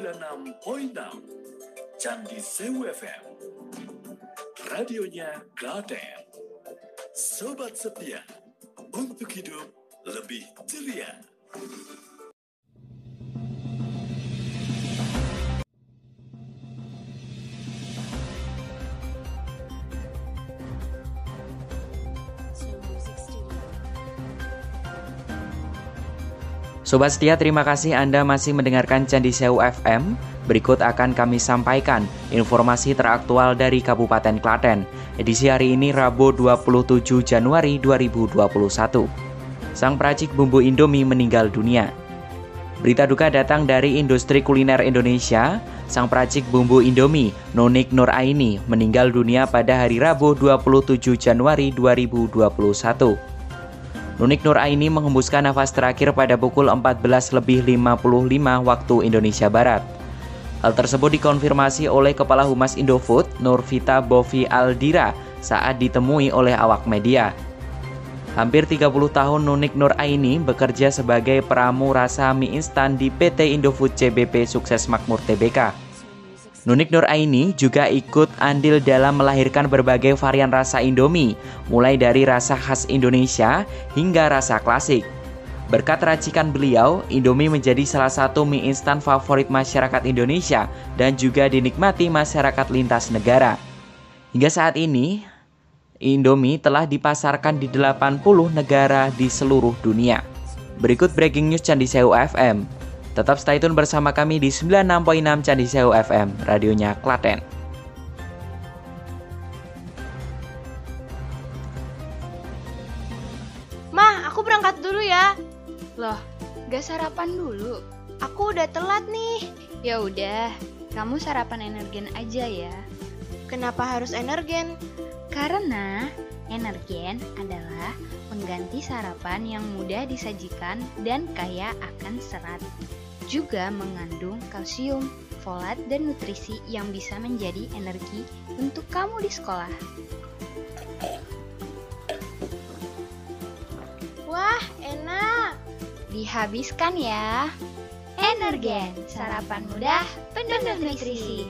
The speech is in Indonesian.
96.6 Candi Sewu FM Radionya Klaten. Sobat setia Untuk hidup lebih ceria Sobat setia, terima kasih Anda masih mendengarkan Candi Sewu FM. Berikut akan kami sampaikan informasi teraktual dari Kabupaten Klaten. Edisi hari ini Rabu 27 Januari 2021. Sang peracik bumbu Indomie meninggal dunia. Berita duka datang dari industri kuliner Indonesia. Sang peracik bumbu Indomie, Nonik Nur Aini, meninggal dunia pada hari Rabu 27 Januari 2021. Nunik Nur Aini menghembuskan nafas terakhir pada pukul 14 lebih 55 waktu Indonesia Barat. Hal tersebut dikonfirmasi oleh Kepala Humas Indofood, Nurvita Bovi Aldira, saat ditemui oleh awak media. Hampir 30 tahun Nunik Nur Aini bekerja sebagai peramu rasa mie instan di PT Indofood CBP Sukses Makmur TBK. Nunik Nur Aini juga ikut andil dalam melahirkan berbagai varian rasa Indomie, mulai dari rasa khas Indonesia hingga rasa klasik. Berkat racikan beliau, Indomie menjadi salah satu mie instan favorit masyarakat Indonesia dan juga dinikmati masyarakat lintas negara. Hingga saat ini, Indomie telah dipasarkan di 80 negara di seluruh dunia. Berikut breaking news Candi Sewu FM. Tetap stay tune bersama kami di 96.6 Candi Sewu FM, radionya Klaten. Mah, aku berangkat dulu ya. Loh, gak sarapan dulu? Aku udah telat nih. Ya udah, kamu sarapan energen aja ya. Kenapa harus energen? Karena energen adalah pengganti sarapan yang mudah disajikan dan kaya akan serat juga mengandung kalsium, folat, dan nutrisi yang bisa menjadi energi untuk kamu di sekolah. Wah, enak! Dihabiskan ya! Energen, sarapan mudah, penuh nutrisi.